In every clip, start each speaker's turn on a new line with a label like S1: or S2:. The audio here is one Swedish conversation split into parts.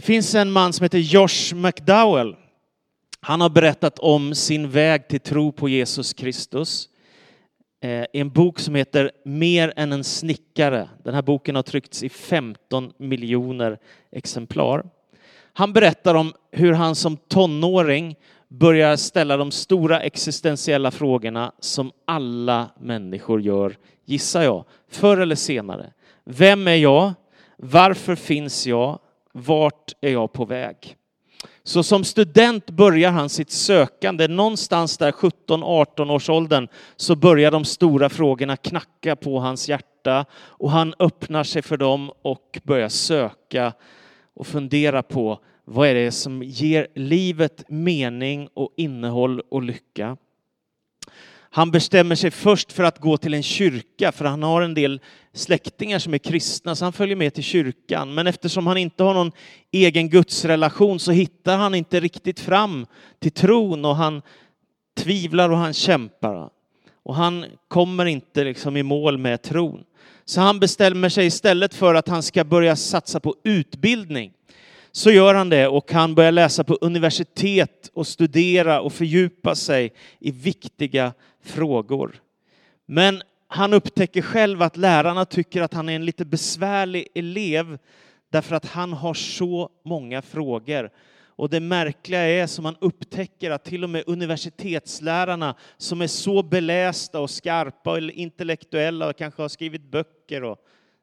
S1: Det finns en man som heter Josh McDowell. Han har berättat om sin väg till tro på Jesus Kristus i en bok som heter Mer än en snickare. Den här boken har tryckts i 15 miljoner exemplar. Han berättar om hur han som tonåring börjar ställa de stora existentiella frågorna som alla människor gör, gissar jag, förr eller senare. Vem är jag? Varför finns jag? Vart är jag på väg? Så som student börjar han sitt sökande. Någonstans där 17-18 års åldern så börjar de stora frågorna knacka på hans hjärta och han öppnar sig för dem och börjar söka och fundera på vad är det som ger livet mening och innehåll och lycka. Han bestämmer sig först för att gå till en kyrka, för han har en del släktingar som är kristna, så han följer med till kyrkan. Men eftersom han inte har någon egen gudsrelation så hittar han inte riktigt fram till tron och han tvivlar och han kämpar. Och han kommer inte liksom i mål med tron. Så han bestämmer sig istället för att han ska börja satsa på utbildning så gör han det och han börjar läsa på universitet och studera och fördjupa sig i viktiga frågor. Men han upptäcker själv att lärarna tycker att han är en lite besvärlig elev därför att han har så många frågor. Och det märkliga är som man upptäcker att till och med universitetslärarna som är så belästa och skarpa och intellektuella och kanske har skrivit böcker och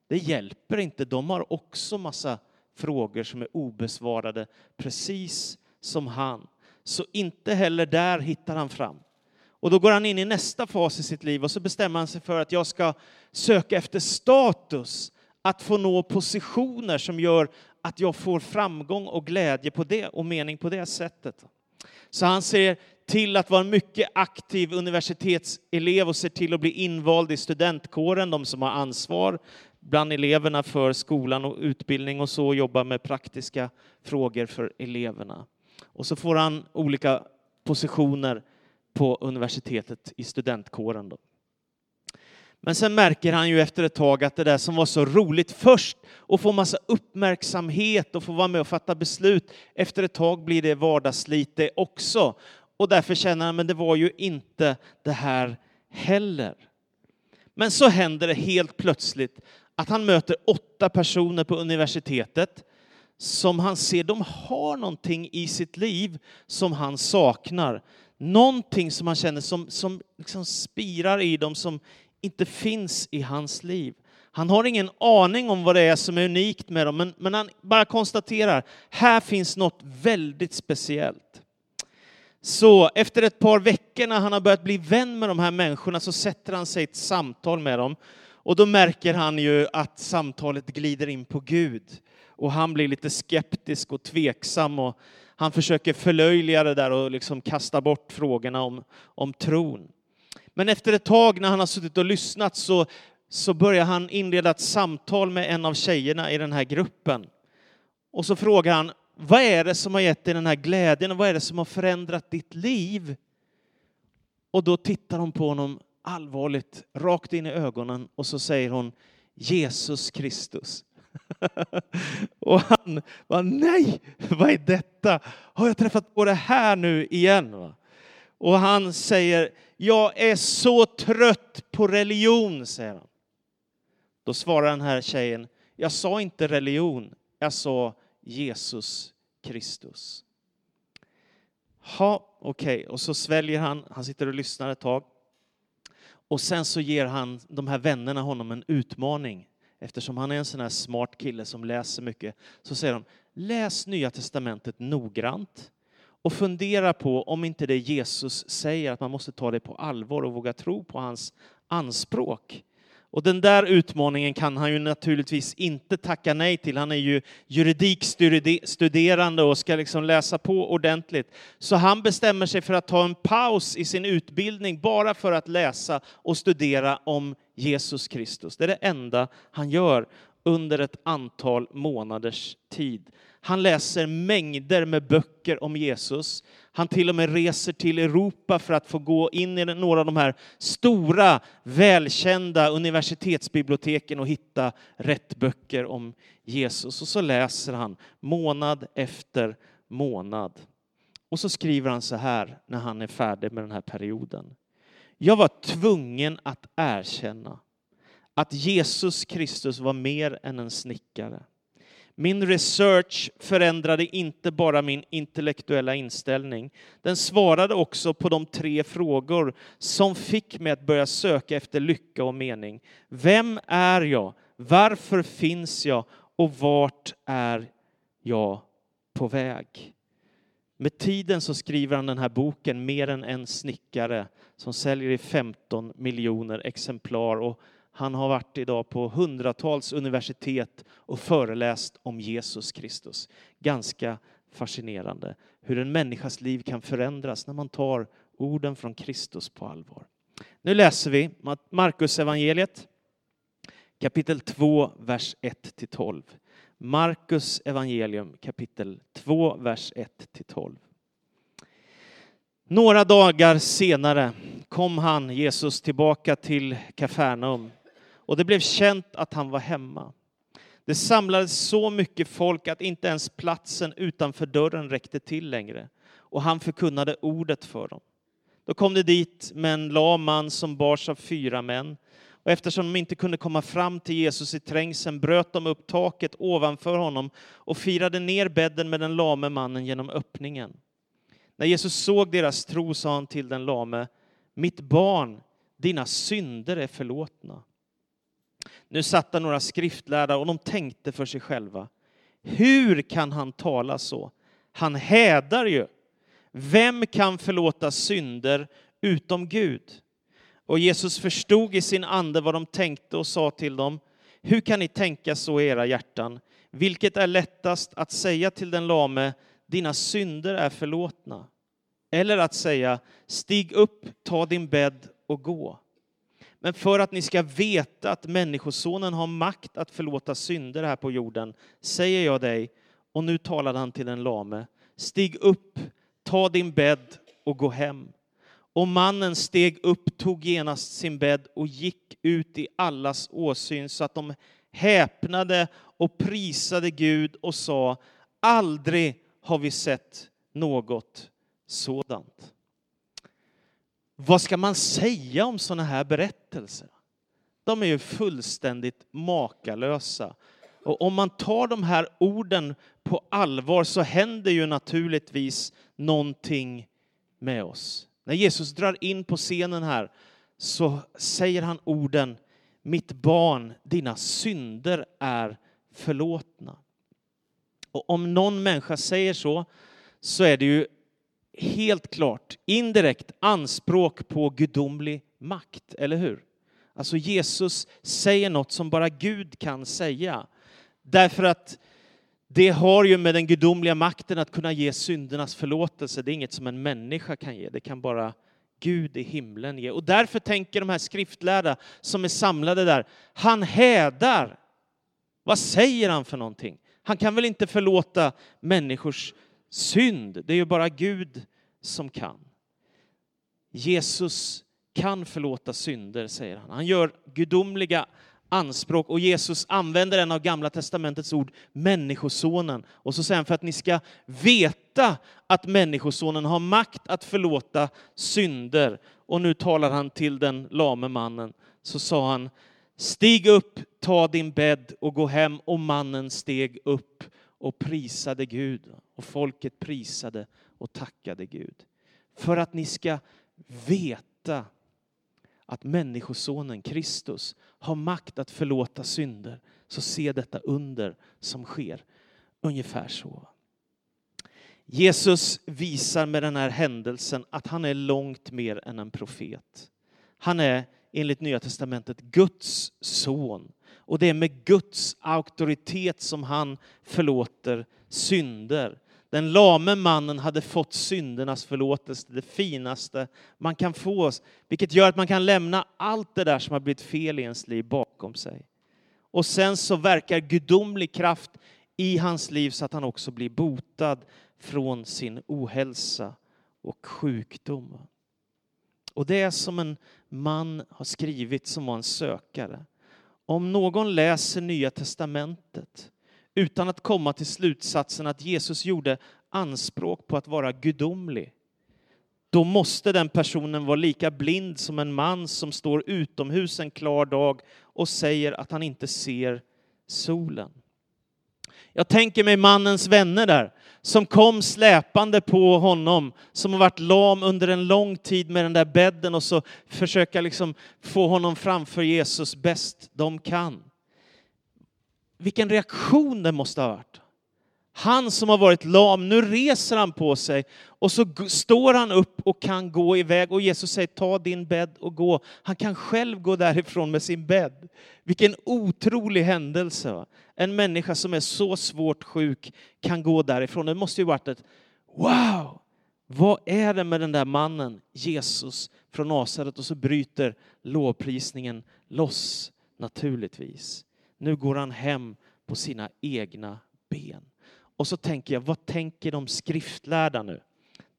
S1: det hjälper inte. De har också massa frågor som är obesvarade, precis som han. Så inte heller där hittar han fram. Och då går han in i nästa fas i sitt liv och så bestämmer han sig för att jag ska söka efter status, att få nå positioner som gör att jag får framgång och glädje på det och mening på det sättet. Så han ser till att vara en mycket aktiv universitetselev och ser till att bli invald i studentkåren, de som har ansvar bland eleverna för skolan och utbildning och så jobbar med praktiska frågor för eleverna. Och så får han olika positioner på universitetet i studentkåren. Då. Men sen märker han ju efter ett tag att det där som var så roligt först och få massa uppmärksamhet och få vara med och fatta beslut, efter ett tag blir det vardagsslit det också. Och därför känner han, men det var ju inte det här heller. Men så händer det helt plötsligt att han möter åtta personer på universitetet som han ser, de har någonting i sitt liv som han saknar. Någonting som han känner som, som liksom spirar i dem, som inte finns i hans liv. Han har ingen aning om vad det är som är unikt med dem, men, men han bara konstaterar, här finns något väldigt speciellt. Så efter ett par veckor när han har börjat bli vän med de här människorna så sätter han sig i ett samtal med dem och då märker han ju att samtalet glider in på Gud. Och han blir lite skeptisk och tveksam och han försöker förlöjliga det där och liksom kasta bort frågorna om, om tron. Men efter ett tag när han har suttit och lyssnat så, så börjar han inleda ett samtal med en av tjejerna i den här gruppen. Och så frågar han, vad är det som har gett dig den här glädjen och vad är det som har förändrat ditt liv? Och då tittar hon på honom allvarligt rakt in i ögonen och så säger hon Jesus Kristus. och han var nej, vad är detta? Har jag träffat på det här nu igen? Och han säger, jag är så trött på religion, säger han. Då svarar den här tjejen, jag sa inte religion, jag sa Jesus Kristus. Ja, okej, okay. och så sväljer han, han sitter och lyssnar ett tag. Och sen så ger han de här vännerna honom en utmaning. Eftersom han är en sån här smart kille som läser mycket så säger de läs Nya Testamentet noggrant och fundera på om inte det Jesus säger att man måste ta det på allvar och våga tro på hans anspråk. Och den där utmaningen kan han ju naturligtvis inte tacka nej till. Han är ju juridikstuderande och ska liksom läsa på ordentligt. Så han bestämmer sig för att ta en paus i sin utbildning bara för att läsa och studera om Jesus Kristus. Det är det enda han gör under ett antal månaders tid. Han läser mängder med böcker om Jesus. Han till och med reser till Europa för att få gå in i några av de här stora, välkända universitetsbiblioteken och hitta rätt böcker om Jesus. Och så läser han månad efter månad. Och så skriver han så här när han är färdig med den här perioden. Jag var tvungen att erkänna att Jesus Kristus var mer än en snickare. Min research förändrade inte bara min intellektuella inställning. Den svarade också på de tre frågor som fick mig att börja söka efter lycka och mening. Vem är jag? Varför finns jag? Och vart är jag på väg? Med tiden så skriver han den här boken Mer än en snickare som säljer i 15 miljoner exemplar och han har varit idag på hundratals universitet och föreläst om Jesus Kristus. Ganska fascinerande hur en människas liv kan förändras när man tar orden från Kristus på allvar. Nu läser vi Markus evangeliet kapitel 2, vers 1-12. Markus evangelium kapitel 2, vers 1-12. Några dagar senare kom han, Jesus, tillbaka till Kafarnaum och det blev känt att han var hemma. Det samlades så mycket folk att inte ens platsen utanför dörren räckte till längre och han förkunnade ordet för dem. Då kom det dit med en lam man som bars av fyra män och eftersom de inte kunde komma fram till Jesus i trängseln bröt de upp taket ovanför honom och firade ner bädden med den lame mannen genom öppningen. När Jesus såg deras tro sa han till den lame, mitt barn, dina synder är förlåtna. Nu satt där några skriftlärda och de tänkte för sig själva. Hur kan han tala så? Han hädar ju. Vem kan förlåta synder utom Gud? Och Jesus förstod i sin ande vad de tänkte och sa till dem. Hur kan ni tänka så i era hjärtan? Vilket är lättast att säga till den lame, dina synder är förlåtna. Eller att säga, stig upp, ta din bädd och gå. Men för att ni ska veta att Människosonen har makt att förlåta synder här på jorden, säger jag dig, och nu talade han till den lame, stig upp, ta din bädd och gå hem. Och mannen steg upp, tog genast sin bädd och gick ut i allas åsyn så att de häpnade och prisade Gud och sa, aldrig har vi sett något sådant. Vad ska man säga om sådana här berättelser? De är ju fullständigt makalösa. Och om man tar de här orden på allvar så händer ju naturligtvis någonting med oss. När Jesus drar in på scenen här så säger han orden Mitt barn, dina synder är förlåtna. Och om någon människa säger så, så är det ju helt klart indirekt anspråk på gudomlig makt, eller hur? Alltså Jesus säger något som bara Gud kan säga. Därför att det har ju med den gudomliga makten att kunna ge syndernas förlåtelse. Det är inget som en människa kan ge, det kan bara Gud i himlen ge. Och därför tänker de här skriftlärda som är samlade där, han hädar. Vad säger han för någonting? Han kan väl inte förlåta människors synd? Det är ju bara Gud som kan. Jesus kan förlåta synder, säger han. Han gör gudomliga anspråk och Jesus använder en av Gamla testamentets ord, Människosonen. Och så säger han för att ni ska veta att Människosonen har makt att förlåta synder. Och nu talar han till den lame mannen. Så sa han, stig upp, ta din bädd och gå hem. Och mannen steg upp och prisade Gud. Och folket prisade och tackade Gud. För att ni ska veta att Människosonen Kristus har makt att förlåta synder. Så se detta under som sker. Ungefär så. Jesus visar med den här händelsen att han är långt mer än en profet. Han är enligt Nya Testamentet Guds son. Och det är med Guds auktoritet som han förlåter synder. Den lame mannen hade fått syndernas förlåtelse, det finaste man kan få, vilket gör att man kan lämna allt det där som har blivit fel i ens liv bakom sig. Och sen så verkar gudomlig kraft i hans liv så att han också blir botad från sin ohälsa och sjukdom. Och det är som en man har skrivit som var en sökare. Om någon läser Nya testamentet utan att komma till slutsatsen att Jesus gjorde anspråk på att vara gudomlig, då måste den personen vara lika blind som en man som står utomhus en klar dag och säger att han inte ser solen. Jag tänker mig mannens vänner där, som kom släpande på honom, som har varit lam under en lång tid med den där bädden och så försöka liksom få honom framför Jesus bäst de kan. Vilken reaktion det måste ha varit. Han som har varit lam, nu reser han på sig och så står han upp och kan gå iväg och Jesus säger ta din bädd och gå. Han kan själv gå därifrån med sin bädd. Vilken otrolig händelse. Va? En människa som är så svårt sjuk kan gå därifrån. Det måste ju varit ett wow! Vad är det med den där mannen, Jesus från Nasaret? Och så bryter lovprisningen loss naturligtvis. Nu går han hem på sina egna ben. Och så tänker jag, vad tänker de skriftlärda nu?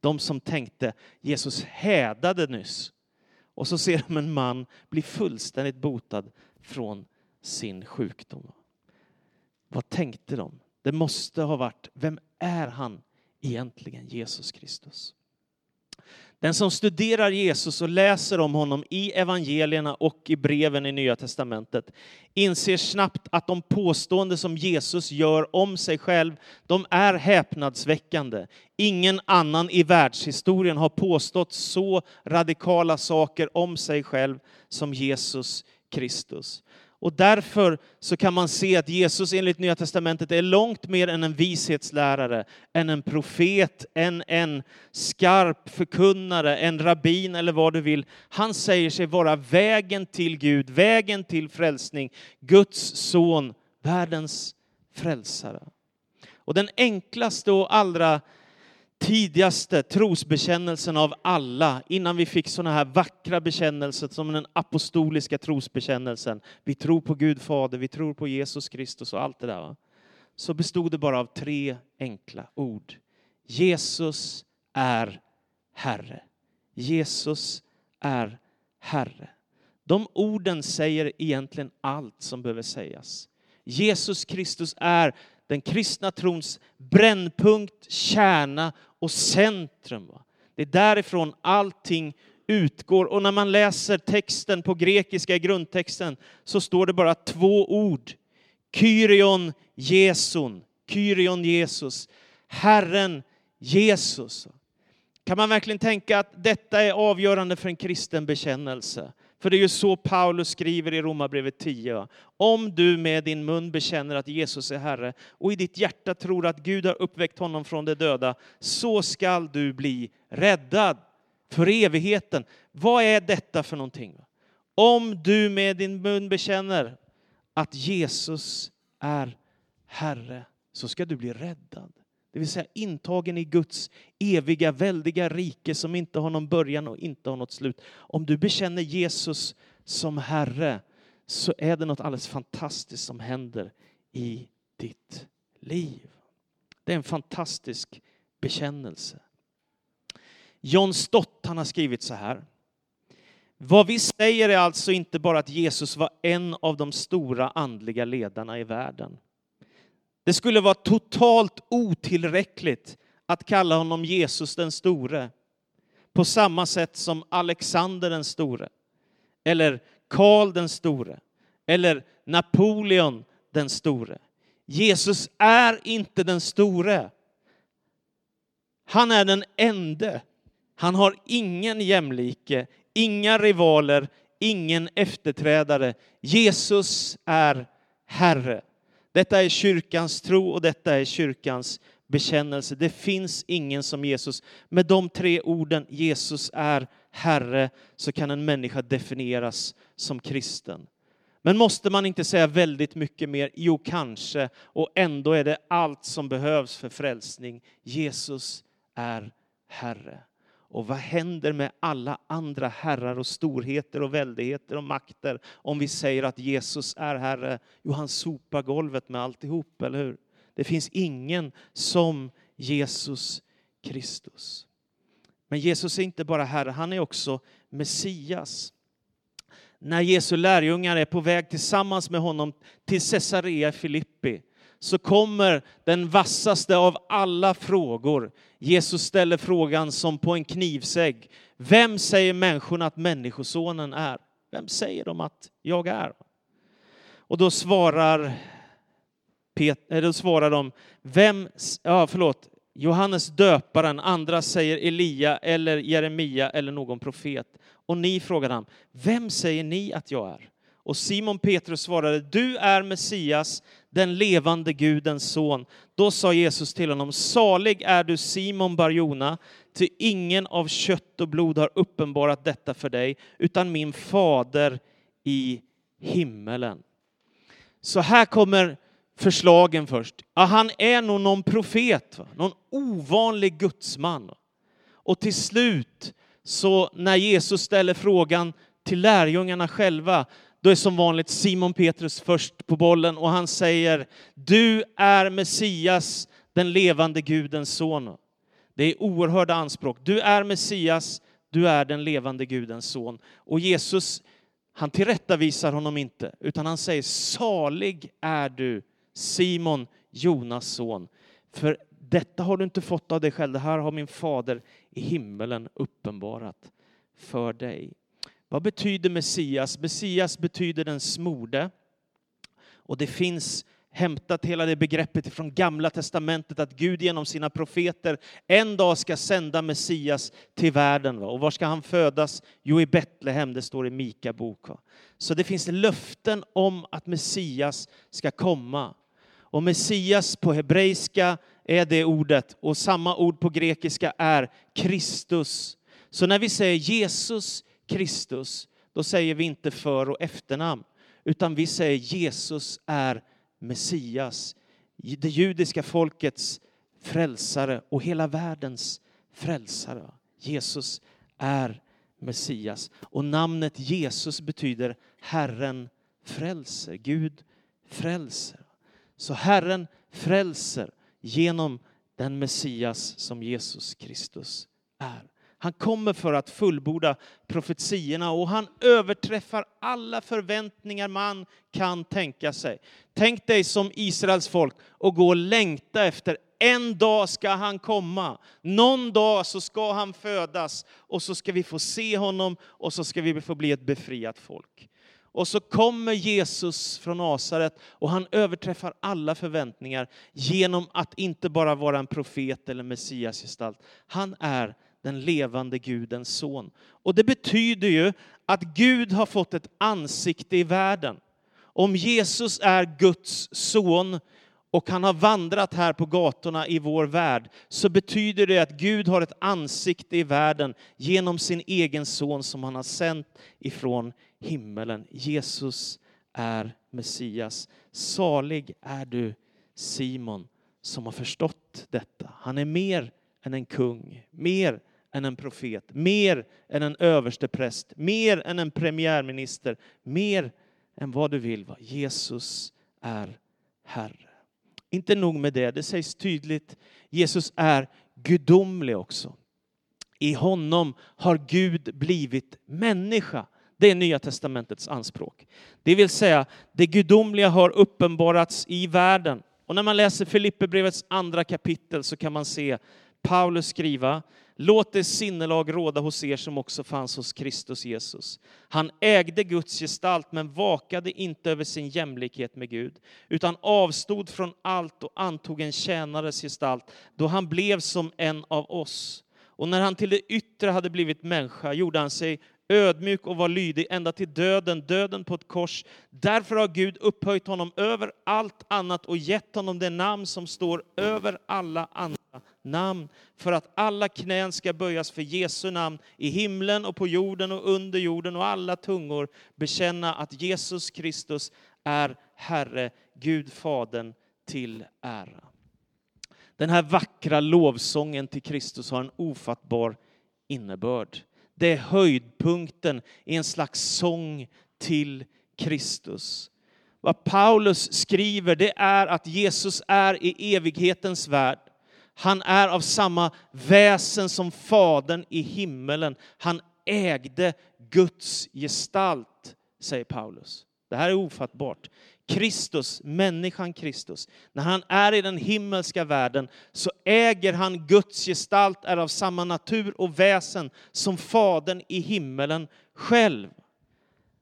S1: De som tänkte Jesus hädade nyss. Och så ser de en man bli fullständigt botad från sin sjukdom. Vad tänkte de? Det måste ha varit, vem är han egentligen, Jesus Kristus? Den som studerar Jesus och läser om honom i evangelierna och i breven i Nya testamentet inser snabbt att de påståenden som Jesus gör om sig själv, de är häpnadsväckande. Ingen annan i världshistorien har påstått så radikala saker om sig själv som Jesus Kristus. Och därför så kan man se att Jesus enligt Nya Testamentet är långt mer än en vishetslärare, än en profet, än en skarp förkunnare, en rabbin eller vad du vill. Han säger sig vara vägen till Gud, vägen till frälsning, Guds son, världens frälsare. Och den enklaste och allra tidigaste trosbekännelsen av alla, innan vi fick sådana här vackra bekännelser som den apostoliska trosbekännelsen. Vi tror på Gud Fader, vi tror på Jesus Kristus och allt det där. Så bestod det bara av tre enkla ord. Jesus är Herre. Jesus är Herre. De orden säger egentligen allt som behöver sägas. Jesus Kristus är den kristna trons brännpunkt, kärna och centrum. Det är därifrån allting utgår. Och när man läser texten på grekiska i grundtexten så står det bara två ord. Kyrion Jesun, Kyrion Jesus, Herren Jesus. Kan man verkligen tänka att detta är avgörande för en kristen bekännelse? För det är ju så Paulus skriver i Romarbrevet 10. Om du med din mun bekänner att Jesus är Herre och i ditt hjärta tror att Gud har uppväckt honom från de döda, så skall du bli räddad för evigheten. Vad är detta för någonting? Om du med din mun bekänner att Jesus är Herre, så ska du bli räddad. Det vill säga intagen i Guds eviga, väldiga rike som inte har någon början och inte har något slut. Om du bekänner Jesus som Herre så är det något alldeles fantastiskt som händer i ditt liv. Det är en fantastisk bekännelse. John Stott han har skrivit så här. Vad vi säger är alltså inte bara att Jesus var en av de stora andliga ledarna i världen. Det skulle vara totalt otillräckligt att kalla honom Jesus den store på samma sätt som Alexander den store eller Karl den store eller Napoleon den store. Jesus är inte den store. Han är den ende. Han har ingen jämlike, inga rivaler, ingen efterträdare. Jesus är Herre. Detta är kyrkans tro och detta är kyrkans bekännelse. Det finns ingen som Jesus. Med de tre orden Jesus är Herre så kan en människa definieras som kristen. Men måste man inte säga väldigt mycket mer? Jo, kanske. Och ändå är det allt som behövs för frälsning. Jesus är Herre. Och vad händer med alla andra herrar och storheter och väldigheter och makter om vi säger att Jesus är Herre? Jo, han sopar golvet med alltihop, eller hur? Det finns ingen som Jesus Kristus. Men Jesus är inte bara Herre, han är också Messias. När Jesu lärjungar är på väg tillsammans med honom till Caesarea Filippi så kommer den vassaste av alla frågor. Jesus ställer frågan som på en knivsägg. Vem säger människorna att Människosonen är? Vem säger de att jag är? Och då svarar, Pet, eh, då svarar de, vem, ja förlåt, Johannes döparen, andra säger Elia eller Jeremia eller någon profet. Och ni frågade han, vem säger ni att jag är? Och Simon Petrus svarade, du är Messias, den levande Gudens son. Då sa Jesus till honom, salig är du Simon Barjona, ty ingen av kött och blod har uppenbarat detta för dig, utan min fader i himmelen. Så här kommer förslagen först. Ja, han är nog någon profet, va? någon ovanlig gudsman. Och till slut, så när Jesus ställer frågan till lärjungarna själva, då är som vanligt Simon Petrus först på bollen och han säger Du är Messias, den levande Gudens son. Det är oerhörda anspråk. Du är Messias, du är den levande Gudens son. Och Jesus, han tillrättavisar honom inte, utan han säger salig är du Simon, Jonas son. För detta har du inte fått av dig själv, det här har min fader i himmelen uppenbarat för dig. Vad betyder Messias? Messias betyder den smorde. Och det finns hämtat hela det begreppet från Gamla Testamentet att Gud genom sina profeter en dag ska sända Messias till världen. Och var ska han födas? Jo, i Betlehem, det står i Mika bok. Så det finns löften om att Messias ska komma. Och Messias på hebreiska är det ordet och samma ord på grekiska är Kristus. Så när vi säger Jesus Kristus, då säger vi inte för och efternamn, utan vi säger Jesus är Messias, det judiska folkets frälsare och hela världens frälsare. Jesus är Messias. Och namnet Jesus betyder Herren frälser, Gud frälser. Så Herren frälser genom den Messias som Jesus Kristus är. Han kommer för att fullborda profetierna och han överträffar alla förväntningar man kan tänka sig. Tänk dig som Israels folk och gå och längta efter en dag ska han komma. Någon dag så ska han födas och så ska vi få se honom och så ska vi få bli ett befriat folk. Och så kommer Jesus från Nasaret och han överträffar alla förväntningar genom att inte bara vara en profet eller messiasgestalt. Han är den levande Gudens son. Och det betyder ju att Gud har fått ett ansikte i världen. Om Jesus är Guds son och han har vandrat här på gatorna i vår värld, så betyder det att Gud har ett ansikte i världen genom sin egen son som han har sänt ifrån himmelen. Jesus är Messias. Salig är du Simon som har förstått detta. Han är mer än en kung, mer än en profet, mer än en överstepräst, mer än en premiärminister, mer än vad du vill. Jesus är Herre. Inte nog med det, det sägs tydligt, Jesus är gudomlig också. I honom har Gud blivit människa. Det är Nya testamentets anspråk. Det vill säga, det gudomliga har uppenbarats i världen. Och när man läser Filipperbrevets andra kapitel så kan man se Paulus skriva, låt det sinnelag råda hos er som också fanns hos Kristus Jesus. Han ägde Guds gestalt men vakade inte över sin jämlikhet med Gud, utan avstod från allt och antog en tjänares gestalt då han blev som en av oss. Och när han till det yttre hade blivit människa gjorde han sig ödmjuk och var lydig ända till döden, döden på ett kors. Därför har Gud upphöjt honom över allt annat och gett honom det namn som står över alla andra namn, för att alla knän ska böjas för Jesu namn i himlen och på jorden och under jorden och alla tungor bekänna att Jesus Kristus är Herre, Gud Fadern till ära. Den här vackra lovsången till Kristus har en ofattbar innebörd. Det är höjdpunkten i en slags sång till Kristus. Vad Paulus skriver det är att Jesus är i evighetens värld. Han är av samma väsen som Fadern i himmelen. Han ägde Guds gestalt, säger Paulus. Det här är ofattbart. Kristus, människan Kristus, när han är i den himmelska världen så äger han Guds gestalt, är av samma natur och väsen som Fadern i himmelen själv.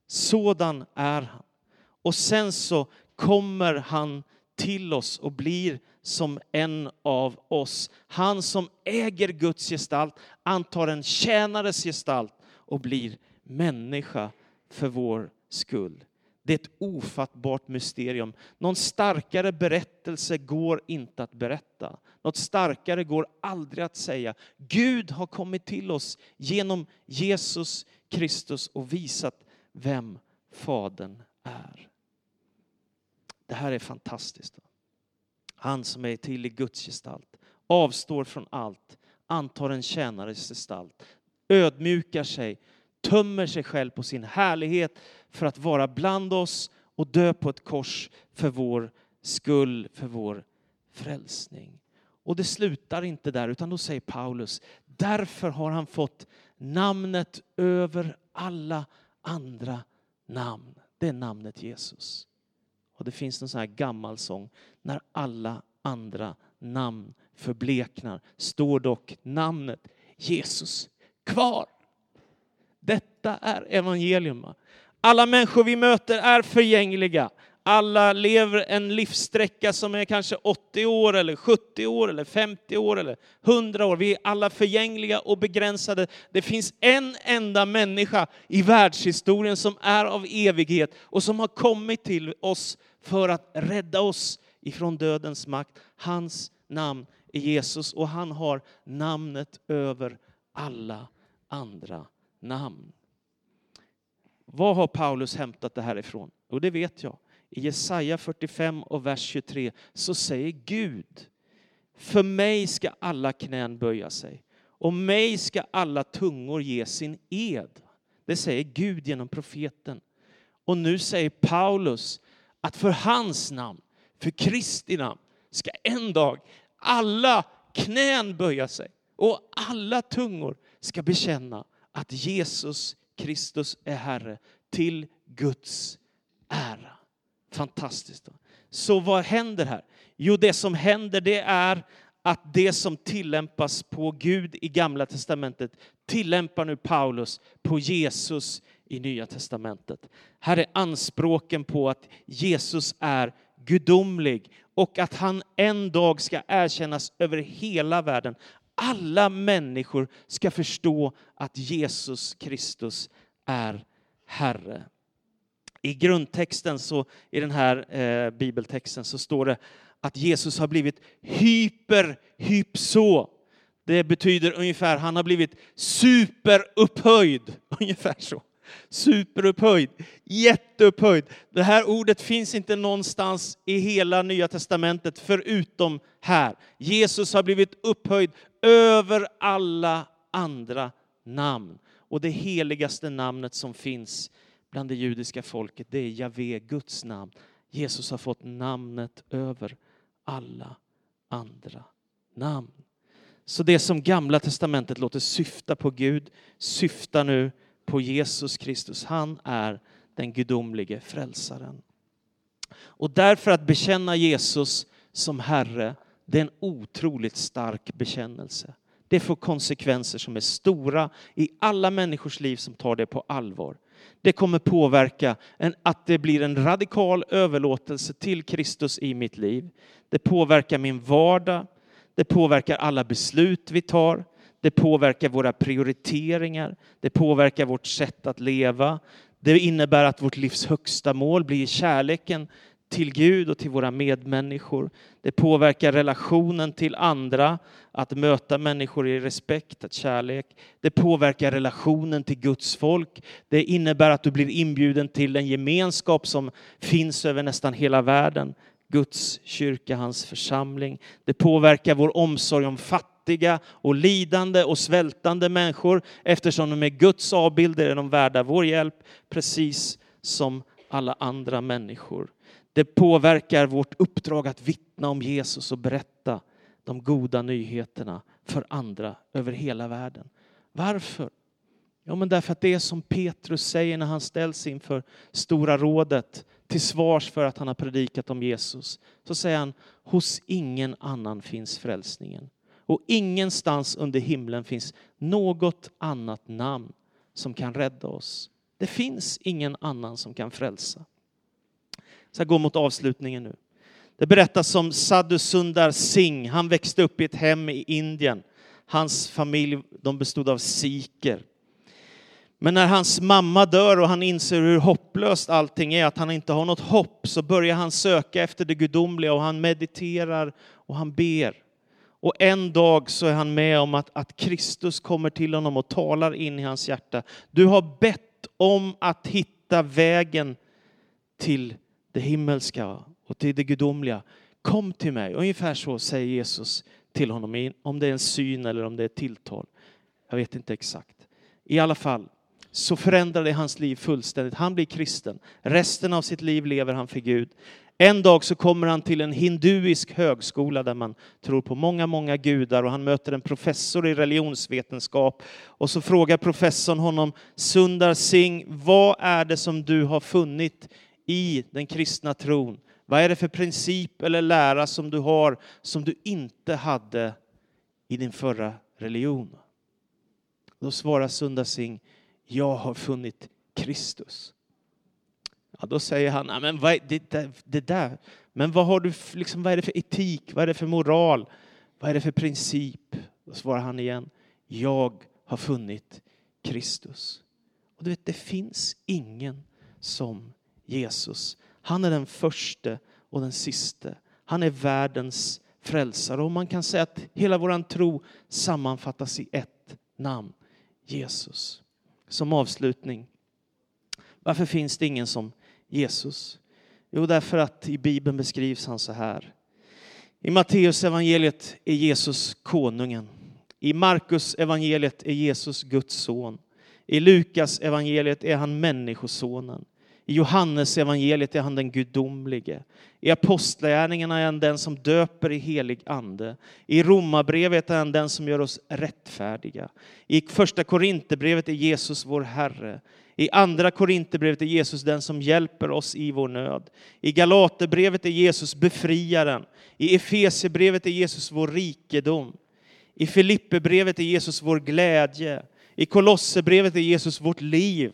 S1: Sådan är han. Och sen så kommer han till oss och blir som en av oss. Han som äger Guds gestalt antar en tjänares gestalt och blir människa för vår skull. Det är ett ofattbart mysterium. Någon starkare berättelse går inte att berätta. Något starkare går aldrig att säga. Gud har kommit till oss genom Jesus Kristus och visat vem Fadern är. Det här är fantastiskt. Han som är till i Guds gestalt, avstår från allt, antar en tjänares gestalt, ödmjukar sig, tömmer sig själv på sin härlighet för att vara bland oss och dö på ett kors för vår skull, för vår frälsning. Och det slutar inte där, utan då säger Paulus, därför har han fått namnet över alla andra namn. Det är namnet Jesus. Och det finns en sån här gammal sång, när alla andra namn förbleknar står dock namnet Jesus kvar. Detta är evangelium. Alla människor vi möter är förgängliga. Alla lever en livssträcka som är kanske 80 år, eller 70 år, eller 50 år, eller 100 år. Vi är alla förgängliga och begränsade. Det finns en enda människa i världshistorien som är av evighet och som har kommit till oss för att rädda oss ifrån dödens makt. Hans namn är Jesus och han har namnet över alla andra namn. Vad har Paulus hämtat det här ifrån? Och det vet jag. I Jesaja 45 och vers 23 så säger Gud, för mig ska alla knän böja sig och mig ska alla tungor ge sin ed. Det säger Gud genom profeten. Och nu säger Paulus att för hans namn, för Kristi namn, ska en dag alla knän böja sig och alla tungor ska bekänna att Jesus Kristus är Herre till Guds ära. Fantastiskt. Så vad händer här? Jo, det som händer det är att det som tillämpas på Gud i Gamla Testamentet tillämpar nu Paulus på Jesus i Nya Testamentet. Här är anspråken på att Jesus är gudomlig och att han en dag ska erkännas över hela världen. Alla människor ska förstå att Jesus Kristus är Herre. I grundtexten, så, i den här eh, bibeltexten, så står det att Jesus har blivit hyperhypso. Det betyder ungefär, han har blivit superupphöjd. Ungefär så. Superupphöjd, jätteupphöjd. Det här ordet finns inte någonstans i hela Nya Testamentet förutom här. Jesus har blivit upphöjd över alla andra namn. Och det heligaste namnet som finns bland det judiska folket, det är Javé, Guds namn. Jesus har fått namnet över alla andra namn. Så det som Gamla Testamentet låter syfta på Gud syftar nu på Jesus Kristus. Han är den gudomlige frälsaren. Och därför att bekänna Jesus som Herre, det är en otroligt stark bekännelse. Det får konsekvenser som är stora i alla människors liv som tar det på allvar. Det kommer påverka en, att det blir en radikal överlåtelse till Kristus i mitt liv. Det påverkar min vardag. Det påverkar alla beslut vi tar. Det påverkar våra prioriteringar. Det påverkar vårt sätt att leva. Det innebär att vårt livs högsta mål blir kärleken till Gud och till våra medmänniskor. Det påverkar relationen till andra, att möta människor i respekt, att kärlek. Det påverkar relationen till Guds folk. Det innebär att du blir inbjuden till en gemenskap som finns över nästan hela världen. Guds kyrka, hans församling. Det påverkar vår omsorg om fattiga och lidande och svältande människor eftersom de är Guds avbilder är de värda vår hjälp precis som alla andra människor. Det påverkar vårt uppdrag att vittna om Jesus och berätta de goda nyheterna för andra över hela världen. Varför? Ja, men därför att det är som Petrus säger när han ställs inför Stora rådet till svars för att han har predikat om Jesus. Så säger han, hos ingen annan finns frälsningen. Och ingenstans under himlen finns något annat namn som kan rädda oss. Det finns ingen annan som kan frälsa. Så jag går mot avslutningen nu. Det berättas om Sadhu Sundar Singh. Han växte upp i ett hem i Indien. Hans familj de bestod av sikher. Men när hans mamma dör och han inser hur hopplöst allting är, att han inte har något hopp, så börjar han söka efter det gudomliga och han mediterar och han ber. Och en dag så är han med om att, att Kristus kommer till honom och talar in i hans hjärta. Du har bett om att hitta vägen till det himmelska och till det gudomliga. Kom till mig. Ungefär så säger Jesus till honom, om det är en syn eller om det är ett tilltal. Jag vet inte exakt. I alla fall så förändrar det hans liv fullständigt. Han blir kristen. Resten av sitt liv lever han för Gud. En dag så kommer han till en hinduisk högskola där man tror på många, många gudar och han möter en professor i religionsvetenskap. Och så frågar professorn honom, Sundar Singh, vad är det som du har funnit i den kristna tron? Vad är det för princip eller lära som du har som du inte hade i din förra religion? Då svarar Sunda Singh, jag har funnit Kristus. Ja, då säger han, men vad är det, där, det där, men vad, har du, liksom, vad är det för etik, vad är det för moral, vad är det för princip? Då svarar han igen, jag har funnit Kristus. Och du vet, det finns ingen som Jesus. Han är den första och den siste. Han är världens frälsare och man kan säga att hela vår tro sammanfattas i ett namn, Jesus. Som avslutning, varför finns det ingen som Jesus? Jo, därför att i Bibeln beskrivs han så här. I Matteus evangeliet är Jesus konungen. I Markus evangeliet är Jesus Guds son. I Lukas evangeliet är han människosonen. I Johannes evangeliet är han den gudomlige. I Apostlagärningarna är han den som döper i helig ande. I Romarbrevet är han den som gör oss rättfärdiga. I Första Korinthierbrevet är Jesus vår Herre. I Andra Korinthierbrevet är Jesus den som hjälper oss i vår nöd. I Galaterbrevet är Jesus befriaren. I Efesierbrevet är Jesus vår rikedom. I Filipperbrevet är Jesus vår glädje. I Kolosserbrevet är Jesus vårt liv.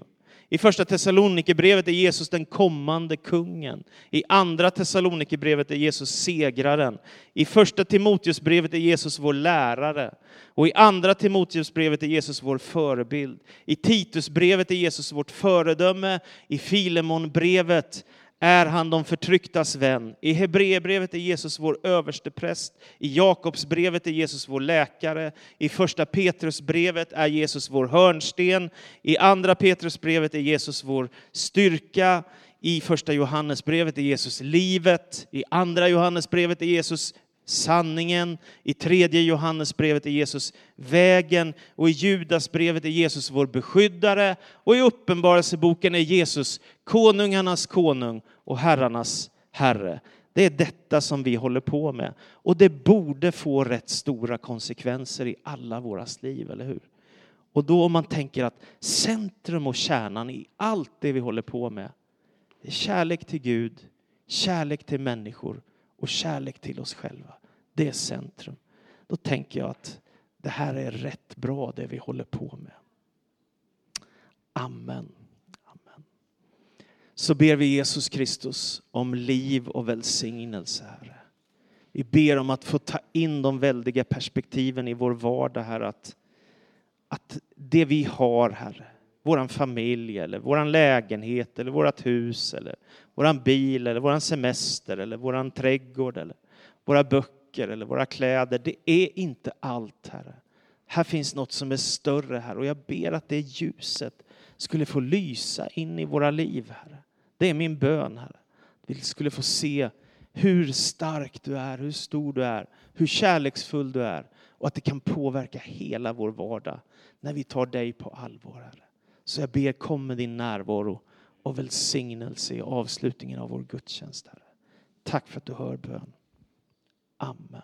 S1: I första Thessalonikerbrevet är Jesus den kommande kungen. I andra Thessalonikerbrevet är Jesus segraren. I första Timoteusbrevet är Jesus vår lärare. Och i andra Timoteusbrevet är Jesus vår förebild. I Titusbrevet är Jesus vårt föredöme. I Filemonbrevet är han de förtrycktas vän. I Hebreerbrevet är Jesus vår överstepräst. I Jakobsbrevet är Jesus vår läkare. I första Petrusbrevet är Jesus vår hörnsten. I andra Petrusbrevet är Jesus vår styrka. I första Johannesbrevet är Jesus livet. I andra Johannesbrevet är Jesus sanningen. I tredje Johannesbrevet är Jesus vägen och i Judasbrevet är Jesus vår beskyddare och i Uppenbarelseboken är Jesus konungarnas konung och herrarnas herre. Det är detta som vi håller på med och det borde få rätt stora konsekvenser i alla våra liv, eller hur? Och då om man tänker att centrum och kärnan i allt det vi håller på med, det är kärlek till Gud, kärlek till människor och kärlek till oss själva. Det är centrum. Då tänker jag att det här är rätt bra det vi håller på med. Amen. Amen. Så ber vi Jesus Kristus om liv och välsignelse, Herre. Vi ber om att få ta in de väldiga perspektiven i vår vardag, Herre. Att, att det vi har, Herre, vår familj eller vår lägenhet eller vårt hus eller vår bil eller vår semester eller vår trädgård eller våra böcker eller våra kläder. Det är inte allt, Herre. Här finns något som är större, här och jag ber att det ljuset skulle få lysa in i våra liv, Herre. Det är min bön, Herre. Vi skulle få se hur stark du är, hur stor du är, hur kärleksfull du är och att det kan påverka hela vår vardag när vi tar dig på allvar, Herre. Så jag ber, kom med din närvaro och välsignelse i avslutningen av vår gudstjänst, Herre. Tack för att du hör bön. Amen.